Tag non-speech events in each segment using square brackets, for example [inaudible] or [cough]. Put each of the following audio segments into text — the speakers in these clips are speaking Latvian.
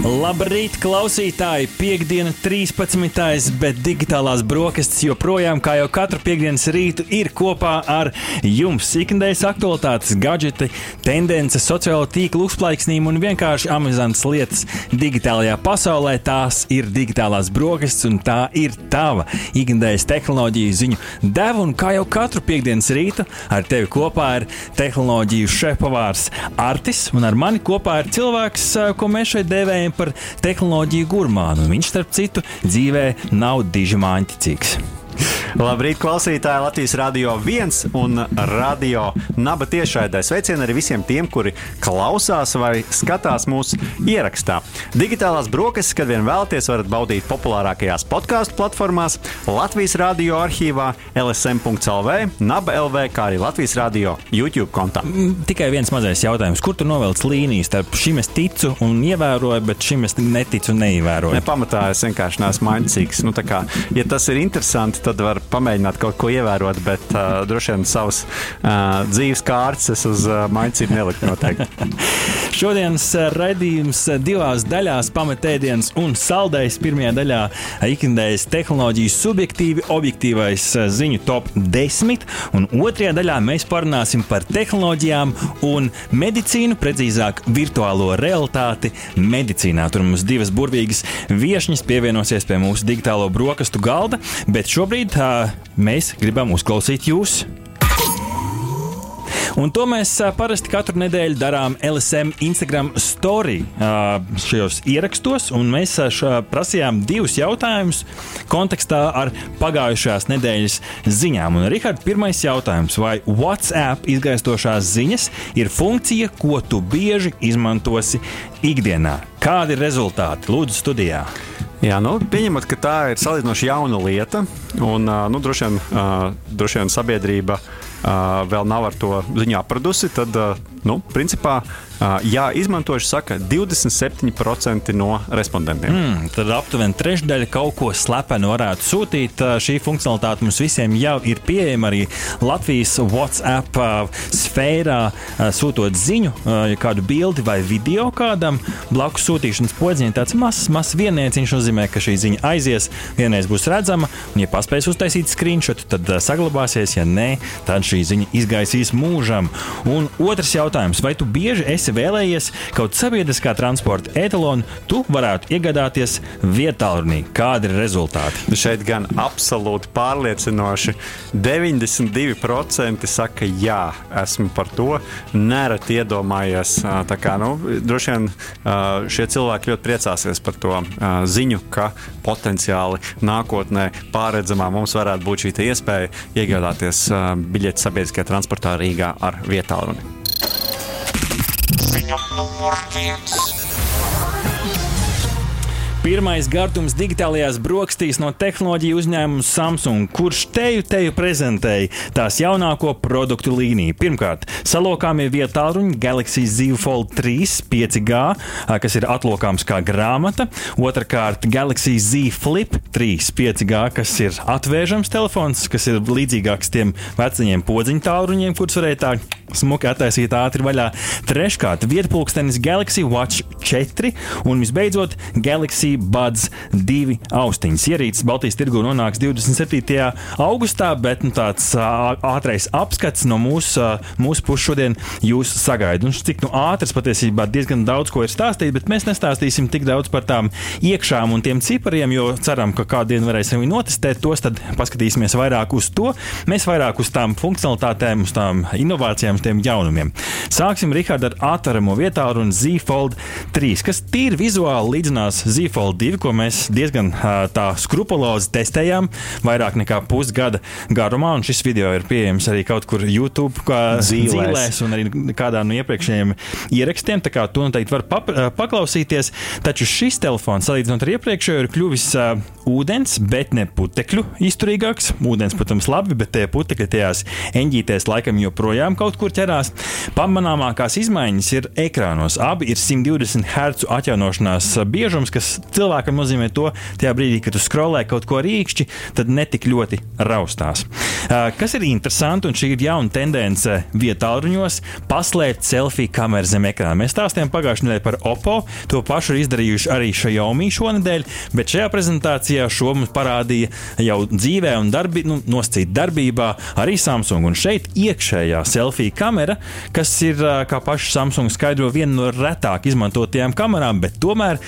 Labrīt, klausītāji! Piektdiena, 13. bet digitālās brokastis joprojām, kā jau katru piekdienas rītu, ir kopā ar jums. Ikdienas aktualitātes, gadgeti, tendences, sociālo tīklu uzplaiksnību un vienkārši amizantas lietas digitālajā pasaulē. Tās ir digitālās brokastis un tā ir tava ikdienas tehnoloģiju ziņu deva. Un kā jau katru piekdienas rītu, ar tevi kopā ir tehnoloģiju šefpavārs Artis un ar mani kopā ir cilvēks, ko mēs šeit devējam par tehnoloģiju gurmānu. Viņš, starp citu, dzīvē nav diži māņķicīgs. [laughs] Labrīt, klausītāji! Latvijas Rādio 1 un Radio Naba tiešraidē. Sveicieni arī visiem tiem, kuri klausās vai skatās mūsu ierakstā. Digitālās brokastis, kad vien vēlaties, varat baudīt populārākajās podkāstu platformās, Latvijas Rādio arhīvā, LSM.CLV, Naba LV, kā arī Latvijas Rādio YouTube kontā. Tikai viens mazais jautājums. Kur tu novelc līnijas starp šim es ticu un ievēroju, bet šim es neticu un neievēroju? Ne, pamatā es vienkārši neesmu maņcīgs. Nu, kā, ja tas ir interesanti, tad var pamēģināt kaut ko ievērot, bet uh, droši vien savas uh, dzīves kārtas uz uh, maicību nelikt noteikti. [laughs] Šodienas raidījums divās daļās - pamatēdienas un saldējs. Pirmajā daļā ikdienas tehnoloģijas subjektīvi, objektīvais ziņu top 10, un otrajā daļā mēs parunāsim par tehnoloģijām un medicīnu, precīzāk, virtuālo realitāti medicīnā. Tur mums divas burvīgas viesņas pievienosies pie mūsu digitālo brokastu galda, bet šobrīd uh, mēs gribam uzklausīt jūs. Un to mēs parasti katru nedēļu darām LSM Instagram story šajos ierakstos. Mēs prasījām divus jautājumus kontekstā ar pagājušās nedēļas ziņām. Un, Rihards, pirmais jautājums. Vai WhatsApp izgaistošās ziņas ir funkcija, ko tu bieži izmantosi ikdienā? Kādi ir rezultāti? Lūdzu, studijā! Jā, nu, pieņemot, ka tā ir salīdzinoši jauna lieta, un nu, droši, vien, droši vien sabiedrība vēl nav ar to ziņu apradusi, tad, nu, principā, jā, izmantojuši, saka, 27% no respondentiem. Mm, tad aptuveni trešdaļa kaut ko slepenu varētu sūtīt. Šī funkcionalitāte mums visiem jau ir pieejama arī Latvijas WhatsApp sfērā, sūtot ziņu, kādu bildi vai video kādam. Blakus sūtīšanas podziņa tāds mazs, mazs viennieciņš nozīmē, ka šī ziņa aizies, vienreiz būs redzama, un, ja paspēs uztaisīt screenshot, tad saglabāsies, ja nē, tad šī ziņa izgaisīs mūžam. Un otrs jautājums, vai tu bieži esi vēlējies kaut sabiedriskā transporta etalonu, tu varētu iegādāties vietālrunī. Kādi ir rezultāti? Nu, šeit gan absolūti pārliecinoši 92% saka, jā, esmu par to. Nereti iedomājies, kā nu, droši vien šie cilvēki ļoti priecāsies par to ziņu, ka potenciāli nākotnē pārredzamā mums varētu būt šī iespēja iegādāties biļeti sabiedriskajā transportā Rīgā ar vietālruni. Ziņa numur viens. Pirmais gardums digitālajās brokastīs no tehnoloģiju uzņēmuma Samsung, kurš teju teju prezentēja tās jaunāko produktu līniju. Pirmkārt, salokāmie vietāluņi Galaxy Z Fold 3 5G, kas ir atlokāms kā grāmata. Otrakārt, Galaxy Z Flip 3 5G, kas ir atvēršams telefons, kas ir līdzīgāks tiem vecajiem podziņu tālruņiem, kurus varēja tā smuki attaisīt ātri vaļā. Treškārt, vietpulkstenis Galaxy Watch 4 un visbeidzot Galaxy Buds 2 austiņas. Ierīces Baltijas tirgu nonāks 27. augustā, bet nu, tāds ātrais apskats no mūsu, mūsu puses šodien jūs sagaida. Un cik nu, ātrs patiesībā diezgan daudz ko ir stāstīt, bet mēs nestāstīsim tik daudz par tām iekšām un tiem cipariem, jo ceram, ka kādu dienu varēsim notestēt. Tos tad paskatīsimies vairāk uz to. Mēs vairāk uz tām funkcionalitātēm, uz tām inovācijām, uz tiem jaunumiem. Sāksim Rihards ar atveramo vietālu un Z Fold 3, kas tīri vizuāli līdzinās Z Fold 2, ko mēs diezgan tā skrupulozi testējām vairāk nekā pusgada garumā. Šis video ir pieejams arī kaut kur YouTube, kā zīlēs, zīlēs un arī kādā no iepriekšējiem ierakstiem. Tā kā to noteikti var paklausīties. Taču šis telefons, salīdzinot ar iepriekšējo, ir kļuvis ūdens, bet ne putekļu izturīgāks. Ūdens, protams, labi, bet tie putekļi tajās eņģītēs laikam joprojām kaut kur ķerās. Pamanāmākās izmaiņas ir ekrānos. Abi ir 120 Hz atjaunošanās biežums, kas cilvēkam nozīmē to, tajā brīdī, kad tu skrolē kaut ko rīkšķi, tad netik ļoti raustās. Kas ir interesanti, un šī ir jauna tendence vietāluņos, paslēpt selfiju kameru zem ekrāna. Mēs stāstījām pagājušajā nedēļā par Oppo, to pašu ir izdarījuši arī Xiaomi šonadēļ, bet šajā prezentācijā šo mums parādīja jau dzīvē un darbi, nu, nosacīt darbībā arī Samsung. Un šeit iekšējā selfija kamera, kas ir, kā paši Samsung skaidro, viena no retāk izmantotajām kamerām, bet tomēr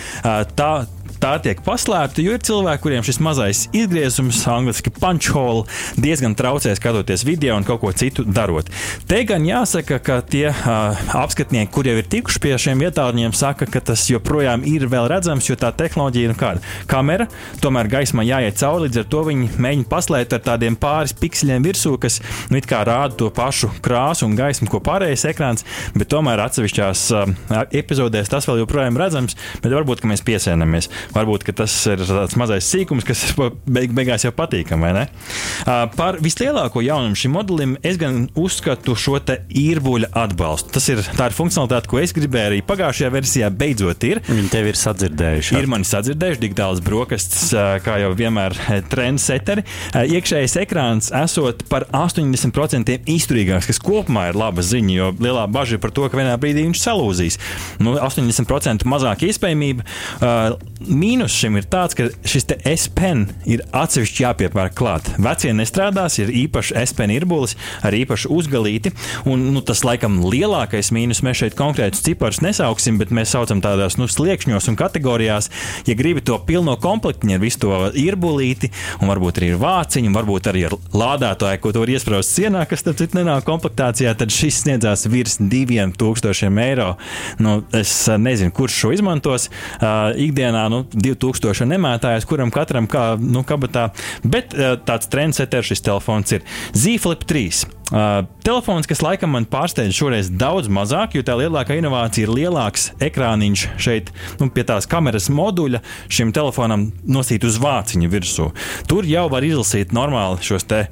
tā tā tiek paslēpta, jo ir cilvēki, kuriem šis mazais izgriezums, angļuiski punch hole, diezgan traucē skatoties video un kaut ko citu darot. Te gan jāsaka, ka tie uh, apskatnieki, kur jau ir tikuši pie šiem vietāluņiem, saka, ka tas joprojām ir vēl redzams, jo tā tehnoloģija ir nu kāda kamera, tomēr gaismā jāiet cauri, līdz ar to viņi mēģina paslēpt ar tādiem pāris pikseļiem virsū, kas nu, rāda to pašu krāsu un gaismu, ko pārējais ekrāns, bet tomēr atsevišķās uh, epizodēs tas vēl joprojām redzams, bet varbūt mēs piesēnamies varbūt tas ir tāds mazais sīkums, kas [laughs] beig, beigās jau patīkam? Par vislielāko jaunumu šim modelim es gan uzskatu šo te īrbuļa atbalstu. Tas ir tā ir funkcionalitāte, ko es gribēju arī pagājušajā versijā beidzot ir. Viņi tevi ir sadzirdējuši. Ir mani sadzirdējuši digitālas brokastis, kā jau vienmēr trendseteri. Iekšējais ekrāns esot par 80% izturīgāks, kas kopumā ir laba ziņa, jo lielā bažas ir par to, ka vienā brīdī viņš salūzīs. Nu, 80% mazāk iespējamība. Uh, mīnus šim ir tāds, ka šis S-pen ir atsevišķi jāpiepērk klāt. Vecie nestrādās, ir īpaši S-pen irbulis ar īpašu uzgalīti. Un, nu, tas laikam lielākais mīnus. Mēs šeit konkrētus ciparus nesauksim, bet mēs saucam tādās nu, sliekšņos un kategorijās. Ja gribi to pilno komplektu ar visu to irbulīti, un varbūt arī ar vāciņu, varbūt arī ar lādētāju, ko tu vari iesprāst sienā, kas tad citu nenāk komplektācijā, tad šis sniedzās virs 2000 eiro. Nu, es nezinu, kurš šo izmantos. Uh, ikdienā nu, 2000 nemētājs, kuram katram kā nu, kabatā. Bet uh, tāds trendsetters šis telefons ir Zīflip 3. Uh, telefons, kas laikam man pārsteidz šoreiz daudz mazāk, jo tā lielākā inovācija ir lielāks ekrāniņš šeit, nu, pie tās kameras moduļa šim telefonam nosīt uz vāciņa virsū. Tur jau var izlasīt normāli šos te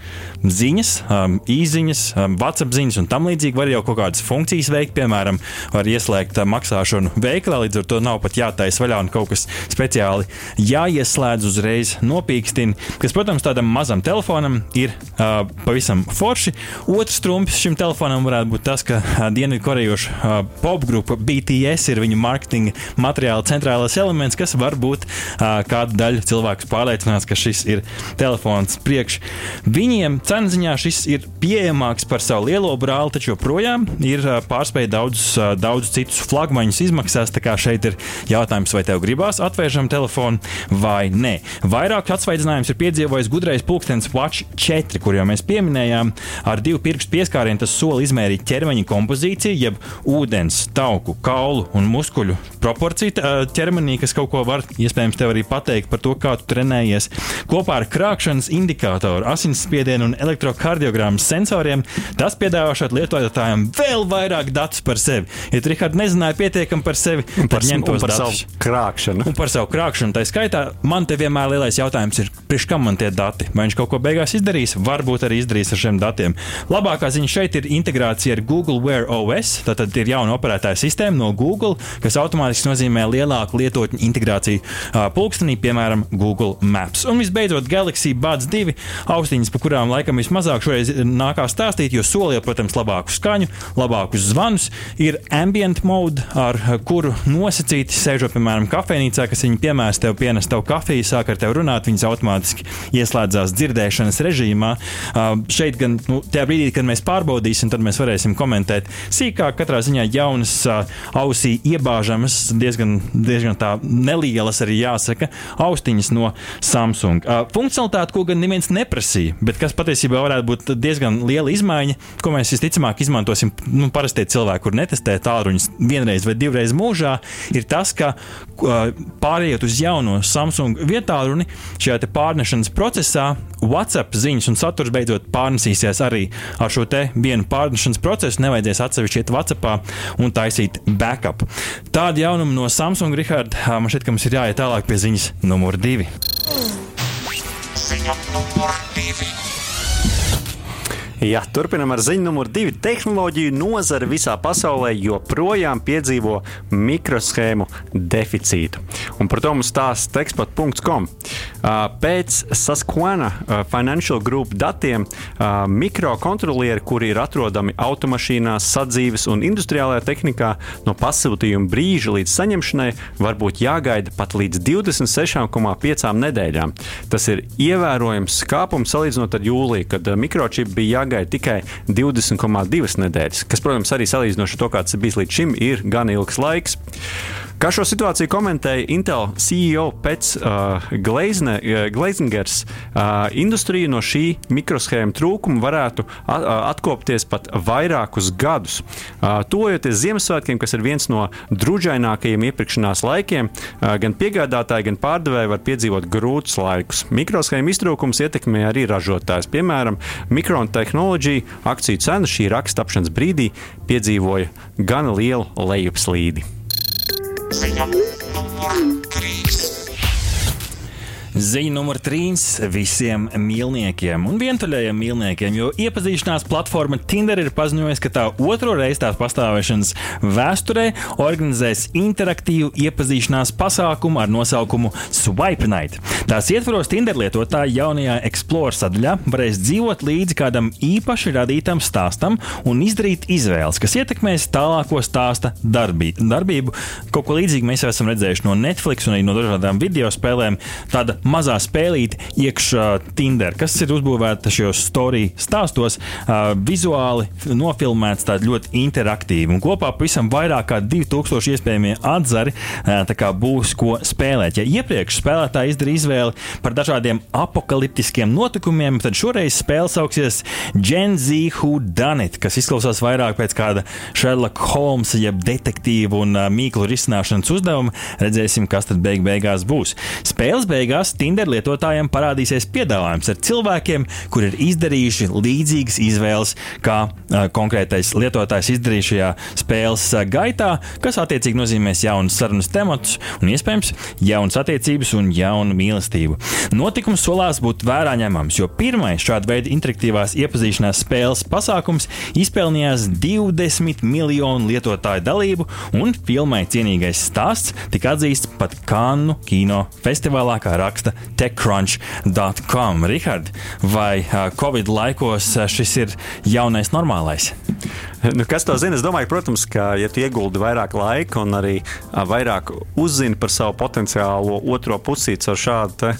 ziņas, um, īziņas, um, WhatsApp ziņas un tam līdzīgi. Var jau kaut kādas funkcijas veikt, piemēram, var ieslēgt uh, maksāšanu veikalā, līdz ar to nav pat jātaisa vaļā un kaut kas speciāli jāieslēdz uzreiz nopīkstina, kas, protams, tādam mazam telefonam ir uh, pavisam forši. Otrs trumpis šim telefonam varētu būt tas, ka Dienvidkorejoša popgrupa BTS ir viņu mārketinga materiāla centrālais elements, kas varbūt kādu daļu cilvēku pārliecinās, ka šis ir telefons priekš. Viņiem cenu ziņā šis ir pieejamāks par savu lielo brāli, taču joprojām ir pārspēja daudzus daudz citus flagmaņus izmaksās. Tā kā šeit ir jautājums, vai tev gribās atvēršam telefonu vai nē. Vairāk atsvaidzinājums ir piedzīvojis gudrais pulkstenis Watch 4, kur jau mēs pieminējām ar divu pirkstu pieskārienu tas soli izmērīt ķermeņa kompozīciju, jeb ūdens, tauku, kaulu un muskuļu proporciju ķermenī, kas kaut ko var iespējams tev arī pateikt par to, kā tu trenējies. Kopā ar krāpšanas indikātoru, asinsspiedienu un elektrokardiogrammas sensoriem, tas piedāvā šādam lietotājam vēl vairāk datus par sevi. Ja tu, Rihard, nezināji pietiekami par sevi, tad ņem tos par datus. savu krāpšanu. Un par savu krāpšanu. Tā skaitā man te vienmēr lielais jautājums ir, priekš kam man tie dati? Vai viņš kaut ko beigās izdarīs? Varbūt arī izdarīs ar šiem datiem. Labākā ziņa šeit ir integrācija ar Google Wear OS. Tātad ir jauna operētāja sistēma no Google, kas automātiski nozīmē lielāku lietotņu integrāciju pulkstenī, piemēram, Google Maps. Un visbeidzot, Galaxy Buds 2 austiņas, par kurām laikam vismazāk šoreiz nākās stāstīt, jo solīja, protams, labāku skaņu, labākus zvanus. Ir ambient mode, ar kuru nosacīti sēžot, piemēram, kafejnīcā, kas viņi piemērs tev pienes tev kafiju, sāk ar tevi runāt, viņas automātiski ieslēdzās dzirdēšanas režīmā. Uh, šeit gan nu, tajā brīdī, kad mēs pārbaudīsim, tad mēs varēsim komentēt sīkāk. Katrā ziņā jaunas ausī iebāžamas, diezgan, diezgan tā nelielas arī jāsaka, austiņas no Samsung. Funkcionalitāte, ko gan neviens neprasīja, bet kas patiesībā varētu būt diezgan liela izmaiņa, ko mēs visticamāk izmantosim nu, parastie cilvēki, kur netestē tālruņus vienreiz vai divreiz mūžā, ir tas, ka pārējot uz jauno Samsung vietālruni šajā pārnešanas procesā, WhatsApp ziņas un saturs beidzot pārnesīsies arī ar šo te vienu pārnešanas procesu. Nevajadzēs atsevišķi iet WhatsAppā un taisīt backup. Tāda jaunuma no Samsung, Richard, man šķiet, ka mums ir jāiet tālāk pie ziņas numur divi. Ziņa numur divi. Jā, turpinam ar ziņu numur divi. Tehnoloģiju nozare visā pasaulē joprojām piedzīvo mikroshēmu deficītu. Un par to mums stāsta eksport.com. Pēc Saskwana Financial Group datiem mikrokontrolieri, kuri ir atrodami automašīnās, sadzīves un industriālajā tehnikā, no pasūtījuma brīža līdz saņemšanai var būt jāgaida pat līdz 26,5 nedēļām. Tas ir ievērojams kāpums salīdzinot ar jūliju, kad mikročipi bija jāgaida jāgaida tikai 20,2 nedēļas, kas, protams, arī salīdzinoši to, kāds ir bijis līdz šim, ir gan ilgs laiks. Kā šo situāciju komentēja Intel CEO Pēc uh, Gleizne, uh, Gleizingers, uh, industrija no šī mikroshēma trūkuma varētu at, atkopties pat vairākus gadus. Uh, Tojoties Ziemassvētkiem, kas ir viens no drudžainākajiem iepirkšanās laikiem, uh, gan piegādātāji, gan pārdevēji var piedzīvot grūtus laikus. Mikroshēma iztrūkums ietekmē arī ražotājs. Piemēram, Micron Technology akciju cena šī raksta tapšanas brīdī piedzīvoja gan lielu lejupslīdi. Ziņa numur 3. Ziņa numur 3 visiem mīlniekiem un vientuļajiem mīlniekiem, jo iepazīšanās platforma Tinder ir paziņojusi, ka tā otro reizi tās pastāvēšanas vēsturē organizēs interaktīvu iepazīšanās pasākumu ar nosaukumu Swipe Night. Tās ietvaros Tinder lietotāji jaunajā Explore sadaļā varēs dzīvot līdzi kādam īpaši radītam stāstam un izdarīt izvēles, kas ietekmēs tālāko stāsta darbī, darbību. Kaut ko līdzīgu mēs jau esam redzējuši no Netflix un arī no dažādām video spēlēm. Tāda mazā spēlīte iekšā Tinder, kas ir uzbūvēta šajos storiju stāstos, vizuāli nofilmēts tā ļoti interaktīvi. Un kopā pavisam vairāk kā 2000 iespējamie atzari būs ko spēlēt. Ja iepriekš spēlētāji izdarīja izvēli par dažādiem apakaliptiskiem notikumiem, tad šoreiz spēle sauksies Gen Z Who Done It, kas izklausās vairāk pēc kāda Sherlock Holmes, jeb detektīvu un mīklu risināšanas uzdevuma. Redzēsim, kas tad beig beigās būs. Spēles beigās beigās Tinder lietotājiem parādīsies piedāvājums ar cilvēkiem, kur ir izdarījuši līdzīgas izvēles, kā uh, konkrētais lietotājs izdarīja šajā spēles uh, gaitā, kas attiecīgi nozīmēs jaunus sarunas tematus un iespējams jaunas attiecības un jaunu mīlestību. Notikums solās būt vērā ņemams, jo pirmais šāda veida interaktīvās iepazīšanās spēles pasākums izpelnījās 20 miljonu lietotāju dalību, un filmai cienīgais stāsts tika atzīsts pat Kannu kino festivālā, kā raksta raksta techcrunch.com. Rihard, vai Covid laikos šis ir jaunais normālais? Nu, kas to zina? Es domāju, protams, ka, ja tu ieguldi vairāk laika un arī vairāk uzzini par savu potenciālo otro pusīti ar šādu,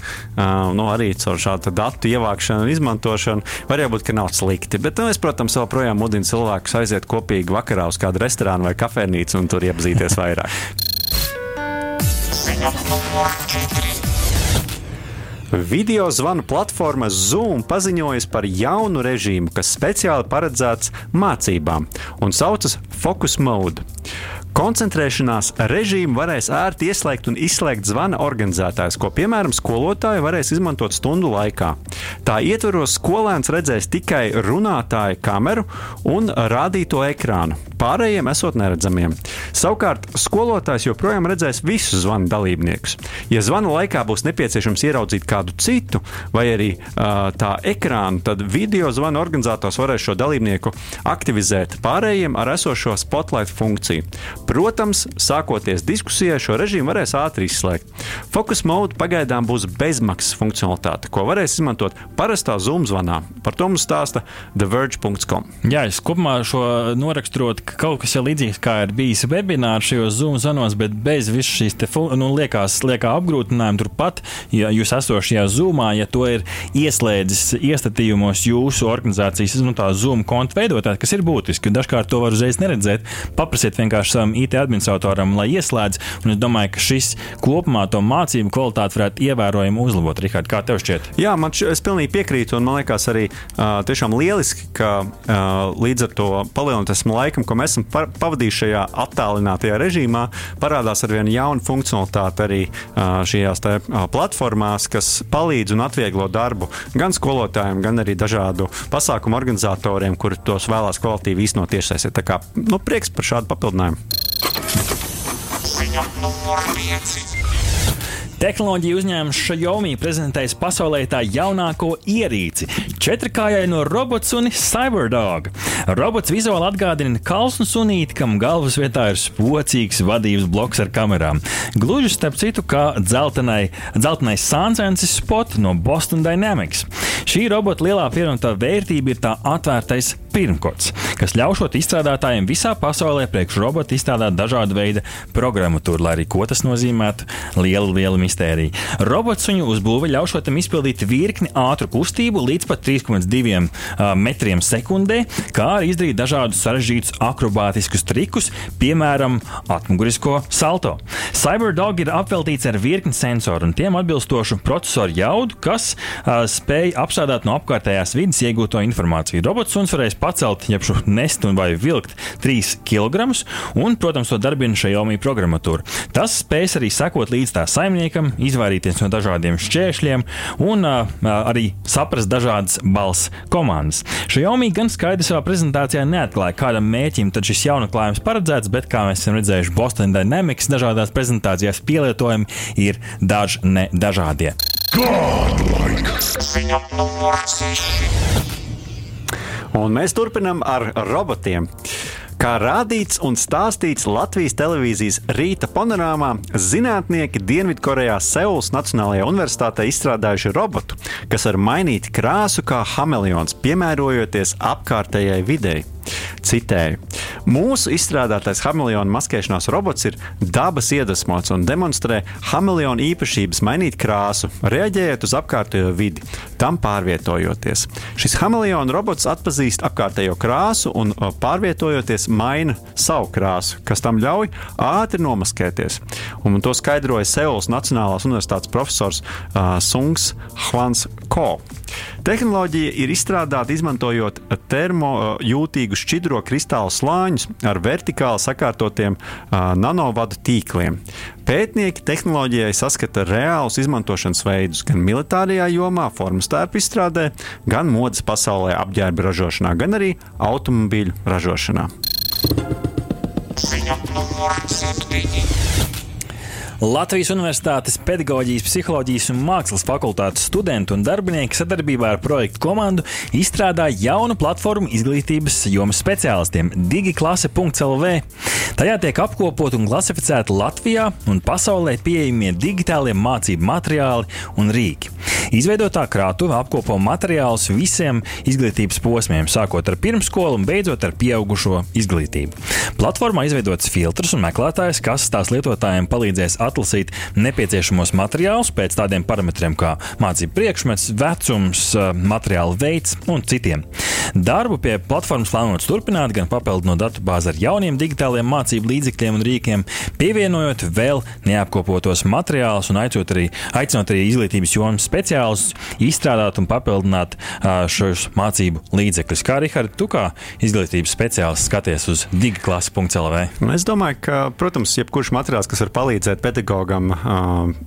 nu, arī caur šādu datu ievākšanu un izmantošanu, var būt, ka nav slikti. Bet nu, es, protams, joprojām mudinu cilvēkus aiziet kopīgi vakarā uz kādu restorānu vai kafejnīcu un tur iepazīties vairāk. Ziņa numur 4. Video zvanu platforma Zoom paziņojas par jaunu režīmu, kas speciāli paredzēts mācībām un saucas Focus Mode. Koncentrēšanās režīmu varēs ērti ieslēgt un izslēgt zvana organizētājs, ko piemēram skolotāji varēs izmantot stundu laikā. Tā ietveros skolēns redzēs tikai runātāja kameru un rādīto ekrānu, pārējiem esot neredzamiem. Savukārt skolotājs joprojām redzēs visus zvana dalībniekus. Ja zvana laikā būs nepieciešams ieraudzīt kādu citu vai arī uh, tā ekrānu, tad video zvana organizators varēs šo dalībnieku aktivizēt pārējiem ar esošo spotlight funkciju. Protams, sākoties diskusijai, šo režīmu varēs ātri izslēgt. Focus mode pagaidām būs bezmaksas funkcionalitāte, ko varēs izmantot parastā Zoom zvanā. Par to mums stāsta TheVerge.com. Jā, es kopumā šo noraksturot, ka kaut kas ir līdzīgs kā ir bijis webinārs šajos Zoom zvanos, bet bez visas šīs nu, liekās, liekā apgrūtinājuma turpat, ja jūs esat šajā Zoomā, ja to ir ieslēdzis iestatījumos jūsu organizācijas nu, Zoom konta veidotājs, kas ir būtiski. Dažkārt to var uzreiz neredzēt. Paprasiet vienkārši savam IT administratoram, lai ieslēdz. Un es domāju, ka šis kopumā to mācību kvalitāti varētu ievērojami uzlabot. Rihard, kā tev šķiet? Jā, man š, es pilnīgi piekrītu, un man liekas arī uh, tiešām lieliski, ka uh, līdz ar to palielinātam laikam, ko mēs esam pavadījuši šajā attālinātajā režīmā, parādās ar vienu jaunu funkcionalitāti arī uh, šajās te, uh, platformās, kas palīdz un atvieglo darbu gan skolotājiem, gan arī dažādu pasākumu organizatoriem, kuri tos vēlās kvalitīvi īstenot tiešsaistē. Tā kā nu, prieks par šādu papildinājumu. Ziņa numur 5. Tehnoloģija uzņēmums Xiaomi prezentēs pasaulē tā jaunāko ierīci - četrkājaino robotu suni Cyberdog. Robots vizuāli atgādina kalnu sunīti, kam galvas vietā ir spocīgs vadības bloks ar kamerām. Gluži starp citu, kā dzeltenai, dzeltenais sāncensis Spot no Boston Dynamics. Šī robota lielā pievienotā vērtība ir tā atvērtais pirmkods, kas ļaušot izstrādātājiem visā pasaulē priekš robota izstrādāt dažādu veidu programmatūru, lai arī ko tas nozīmētu - liela, liela mistērija. Robots suņu uzbūve ļaušot tam izpildīt virkni ātru kustību līdz pat 3,2 uh, metriem sekundē, kā arī izdarīt dažādus sarežģītus akrobātiskus trikus, piemēram, atmugurisko salto. Cyberdog ir apveltīts ar virkni sensoru un tiem atbilstošu procesoru jaudu, kas uh, spēj apstrādāt no apkārtējās vidas iegūto informāciju. Robots suns varēs pacelt, jeb nest vai vilkt 3 kg, un, protams, to darbina Xiaomi programmatūra. Tas spēs arī sekot līdz tā saimniekam, izvairīties no dažādiem šķēršļiem un uh, arī saprast dažādas balss komandas. Xiaomi gan skaidri savā prezentācijā neatklāja, kādam mēķim tad šis jaunatklājums paredzēts, bet, kā mēs esam redzējuši Boston Dynamics dažādās prezentācijās, pielietojumi ir daži ne dažādie. Godlike! Ziņa numur 6. Un mēs turpinām ar robotiem. Kā rādīts un stāstīts Latvijas televīzijas rīta panorāmā, zinātnieki Dienvidkorejā Seulas Nacionālajā universitātē izstrādājuši robotu, kas var mainīt krāsu kā hameleons, piemērojoties apkārtējai videi. Citēju: Mūsu izstrādātais hameleona maskēšanās robots ir dabas iedvesmots un demonstrē hameleona īpašības mainīt krāsu, reaģējot uz apkārtējo vidi, tam pārvietojoties. Šis hameleona robots atpazīst apkārtējo krāsu un pārvietojoties maina savu krāsu, kas tam ļauj ātri nomaskēties. Un to skaidroja Seulas Nacionālās Universitātes profesors uh, Sungs Hvans Ko. Tehnoloģija ir izstrādāta izmantojot termojūtīgu šķidro kristālu slāņus ar vertikāli sakārtotiem uh, nanovadu tīkliem. Pētnieki tehnoloģijai saskata reālus izmantošanas veidus gan militārajā jomā, formas tērpu izstrādē, gan modes pasaulē apģērba ražošanā, gan arī automobīļu ražošanā. Ziņa numur 7. Latvijas Universitātes Pedagoģijas, Psiholoģijas un Mākslas fakultātes studenti un darbinieki sadarbībā ar projektu komandu izstrādā jaunu platformu izglītības jomas speciālistiem - digiklase.lv. Tajā tiek apkopot un klasificēti Latvijā un pasaulē pieejamie digitālie mācību materiāli un rīki. Izveidotā krātuve apkopo materiālus visiem izglītības posmiem, sākot ar pirmskolu un beidzot ar pieaugušo izglītību. Platformā izveidots filtrs un meklētājs, kas tās lietotājiem palīdzēs atlasīt nepieciešamos materiālus pēc tādiem parametriem kā mācību priekšmets, vecums, materiāla veids un citiem. Darbu pie platformas plānots turpināt, gan papildinot datu bāzi ar jauniem digitāliem mācību līdzekļiem un rīkiem, pievienojot vēl neapkopotos materiālus un aicinot arī, aicinot arī izglītības jomas speciālistus izstrādāt un papildināt šos mācību līdzekļus. Kā Rihards, tu kā izglītības speciālists skaties uz digiklasi.lv? Nu, es domāju, ka, protams, jebkurš materiāls, kas var palīdzēt pedagogam,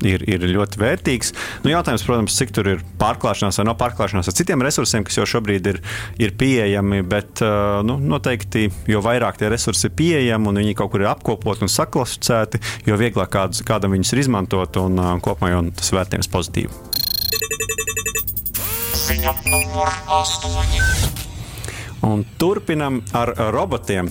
ir, ir ļoti vērtīgs. Nu, jautājums, protams, cik tur ir pārklāšanās vai nav pārklāšanās ar citiem resursiem, kas jau šobrīd ir, ir pieejami, bet nu, noteikti, jo vairāk tie resursi ir pieejami un viņi kaut kur ir apkopoti un saklasificēti, jo vieglāk kāds, kādam viņus ir izmantot un kopumā jau tas vērtējums pozitīvi. Ziņa numur 8. Un turpinam ar robotiem.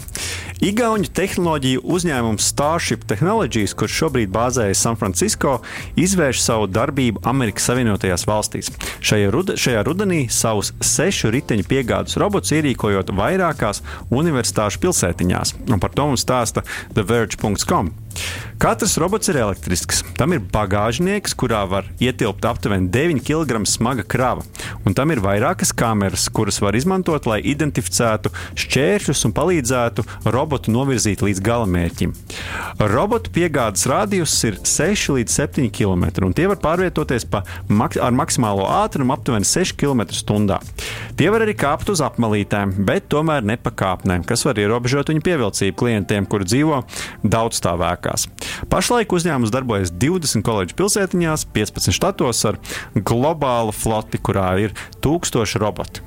Igaunijas tehnoloģiju uzņēmums Starship Technologies, kurš šobrīd bāzējas San Francisco, izvērš savu darbību Amerikas Savienotajās valstīs. Šajā, ruda, šajā rudenī savus sešu riteņu piegādes robotus ierīkojot vairākās universitāšu pilsētiņās, un par to mums stāsta TheVerge.com. Katrs robots ir elektrisks. Tam ir bagāžnieks, kurā var ietilpt aptuveni 9 kg smaga krava. Un tam ir vairākas kameras, kuras var izmantot, lai identificētu šķēršļus un palīdzētu robotu novirzīt līdz galamērķim. Robotu piegādes radius ir 6 līdz 7 km, un tie var pārvietoties pa, mak ar maksimālo ātrumu aptuveni 6 km/h. Tie var arī kāpt uz apmalītēm, bet tomēr ne pa kāpnēm, kas var ierobežot viņu pievilcību klientiem, kuri dzīvo daudzstāvēkā tehnoloģijās. Pašlaik uzņēmums darbojas 20 koledžu pilsētiņās, 15 štatos ar globālu floti, kurā ir tūkstoši roboti.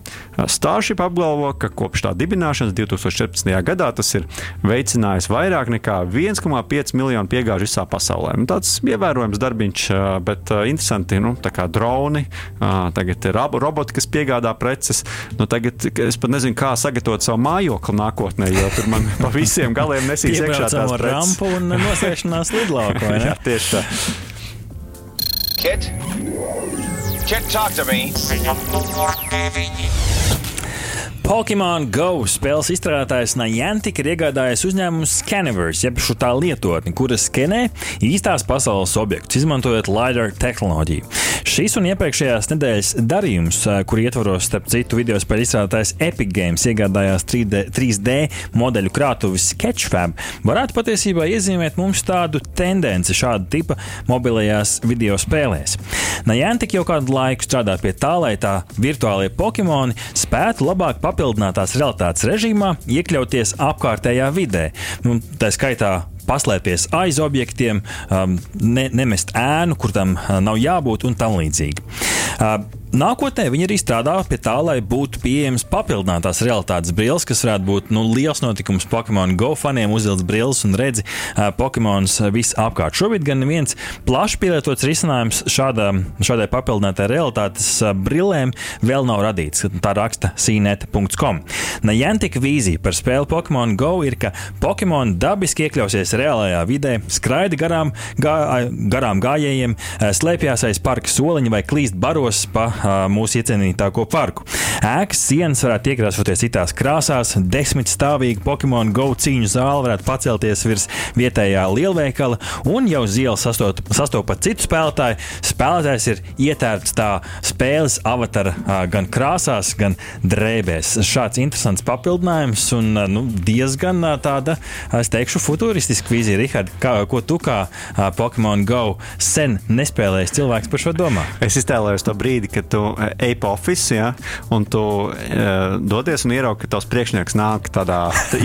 Starship apgalvo, ka kopš tā dibināšanas 2014. gadā tas ir veicinājis vairāk nekā 1,5 miljonu piegāžu visā pasaulē. Nu, tāds ievērojams darbiņš, bet interesanti, nu, tā kā droni, tagad ir roboti, kas piegādā preces. Nu, tagad es pat nezinu, kā sagatavot savu mājokli nākotnē, jo tur man pa visiem galiem nesīs iekšā tās un nosēšanās lidlaukā. Jā, tieši tā. Kit? Kit, talk to me. Pokemon Go spēles izstrādātājs Niantic ir iegādājies uzņēmumu Scanivers, jeb šo tā lietotni, kuras skenē īstās pasaules objektus, izmantojot LiDAR tehnoloģiju. Šis un iepriekšējās nedēļas darījums, kur ietvaros starp citu video spēļu izstrādātājs Epic Games iegādājās 3D, 3D modeļu krātuvi Sketchfab, varētu patiesībā iezīmēt mums tādu tendenci šāda tipa mobilajās video spēlēs. Niantic jau kādu laiku strādā pie tā, lai tā virtuālie Pokemoni spētu labāk papildināt papildinātās realitātes režīmā iekļauties apkārtējā vidē. Nu, tā skaitā paslēpties aiz objektiem, um, ne, nemest ēnu, kur tam uh, nav jābūt un tam līdzīgi. Nākotnē viņi arī strādā pie tā, lai būtu pieejamas papildinātās realitātes brilles, kas varētu būt nu, liels notikums Pokemon Go faniem, uzvilkt brilles un redzi uh, Pokemonus visapkārt. Šobrīd gan viens plaši pielietots risinājums šādā, šādai papildinātai realitātes brillēm vēl nav radīts. Tā raksta cnet.com. Niantic vīzija par spēli Pokemon Go ir, ka Pokemon dabiski iekļausies reālajā vidē, skraida garām, gā, garām gājējiem, slēpjas aiz parka soliņa vai klīst baros pa mūsu iecienītāko parku. Ēkas sienas varētu iekrāsoties citās krāsās, desmit stāvīga Pokemon Go cīņu zāle varētu pacelties virs vietējā lielveikala, un jau uz ielas sastopat citu spēlētāju. Spēlētājs ir ietērpts tā spēles avatara gan krāsās, gan drēbēs. Šāds interesants papildinājums un nu, diezgan tāda, es teikšu, futūristiska vīzija. Rihard, kā, ko tu kā Pokemon Go sen nespēlējis cilvēks par šo domā? Es iztēlojos to brīdi, kad tu ej pa oficiālu, ja, un tu uh, dodies un ieraugi, ka tavs priekšnieks nāk tādā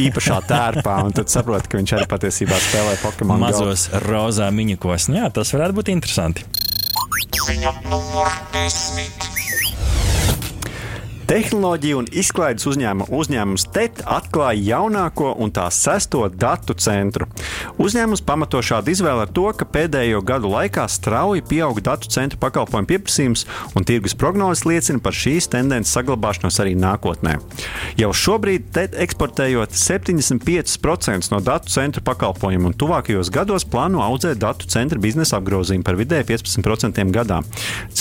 īpašā tērpā, un tad saproti, ka viņš arī patiesībā spēlē Pokemon. Mazos Go. rozā miņikos. Nu, jā, tas varētu būt interesanti. Ziņa numur desmit. Tehnoloģija un izklaides uzņēma, uzņēmums TET atklāja jaunāko un tā sesto datu centru. Uzņēmums pamato šādu izvēli ar to, ka pēdējo gadu laikā strauji pieauga datu centru pakalpojumu pieprasījums, un tirgus prognozes liecina par šīs tendences saglabāšanos arī nākotnē. Jau šobrīd TET eksportējot 75% no datu centru pakalpojumu, un tuvākajos gados plāno audzēt datu centra biznesa apgrozījumu par vidēji 15% gadā.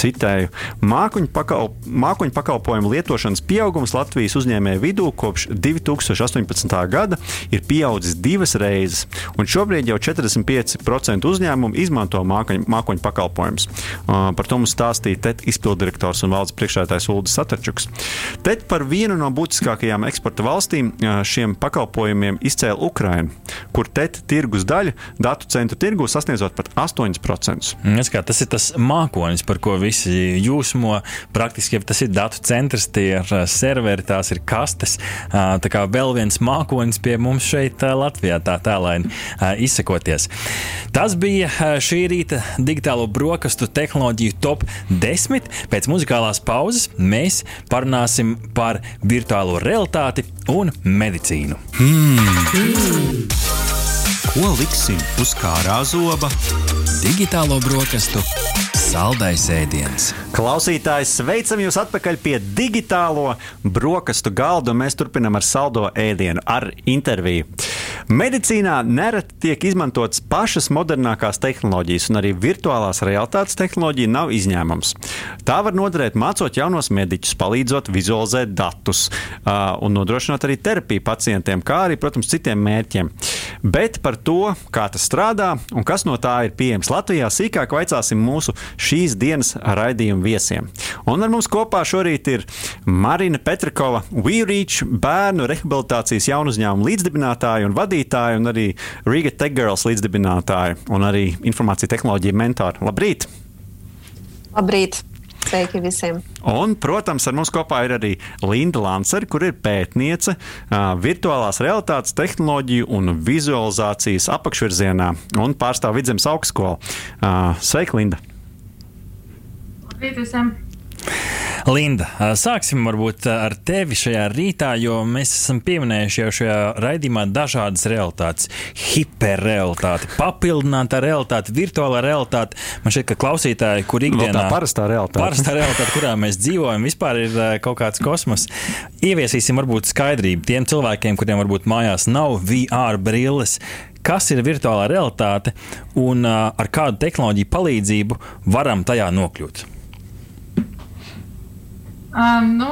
Citēju, mākoņu, pakal, mākoņu pakalpojumu lietošanu lietošanas pieaugums Latvijas uzņēmēju vidū kopš 2018. gada ir pieaudzis divas reizes, un šobrīd jau 45% uzņēmumu izmanto mākoņu, mākoņu pakalpojumus. Uh, par to mums stāstīja TET izpildirektors un valdes priekšsēdētājs Ulris Satarčuks. TET par vienu no būtiskākajām eksporta valstīm uh, šiem pakalpojumiem izcēla Ukraina, kur TET tirgus daļa datu centru tirgu sasniedzot pat 8%. Kā, tas ir tas mākonis, par ko visi jūsmo. Praktiski tas ir datu centrs, tie ir eh, serveri, tās ir kastes. Tā kā vēl viens mākonis pie mums šeit Latvijā, tā tālaini izsakoties. Tas bija šī rīta digitālo brokastu tehnoloģiju top 10. Pēc muzikālās pauzes mēs parunāsim par virtuālo realitāti un medicīnu. Hmm. Hmm. Ko liksim uz kārā zoba? Digitālo brokastu Saldais ēdiens. Klausītājs, sveicam jūs atpakaļ pie digitālo brokastu galda, mēs turpinām ar saldo ēdienu, ar interviju. Medicīnā nereti tiek izmantotas pašas modernākās tehnoloģijas, un arī virtuālās realitātes tehnoloģija nav izņēmums. Tā var noderēt mācot jaunos mediķus, palīdzot vizualizēt datus uh, un nodrošināt arī terapiju pacientiem, kā arī, protams, citiem mērķiem. Bet par to, kā tas strādā un kas no tā ir pieejams Latvijā, sīkāk vaicāsim mūsu šīs dienas raidījuma viesiem. Un ar mums kopā šorīt ir Marina Petrakova, WeReach bērnu rehabilitācijas jaunu uzņēmumu līdzdibinātāja un vadītāja, un arī Riga Tech Girls līdzdibinātāja un arī informācija tehnoloģija mentora. Labrīt! Labrīt! Sveiki visiem! Un, protams, ar mums kopā ir arī Linda Lansere, kur ir pētniece virtuālās realitātes tehnoloģiju un vizualizācijas apakšvirzienā un pārstāv Vidzemes augstskolu. Sveika, Linda! Labrīt visiem! Linda, sāksim varbūt ar tevi šajā rītā, jo mēs esam pieminējuši jau šajā raidījumā dažādas realitātes. Hiperrealitāte, papildināta realitāte, virtuālā realitāte. Man šķiet, ka klausītāji, kur ikdienā tā parastā realitāte, parastā realitāte kurā mēs dzīvojam, vispār ir kaut kāds kosmos. Ieviesīsim varbūt skaidrību tiem cilvēkiem, kuriem varbūt mājās nav VR brilles kas ir virtuālā realitāte un ar kādu tehnoloģiju palīdzību varam tajā nokļūt. Um, nu,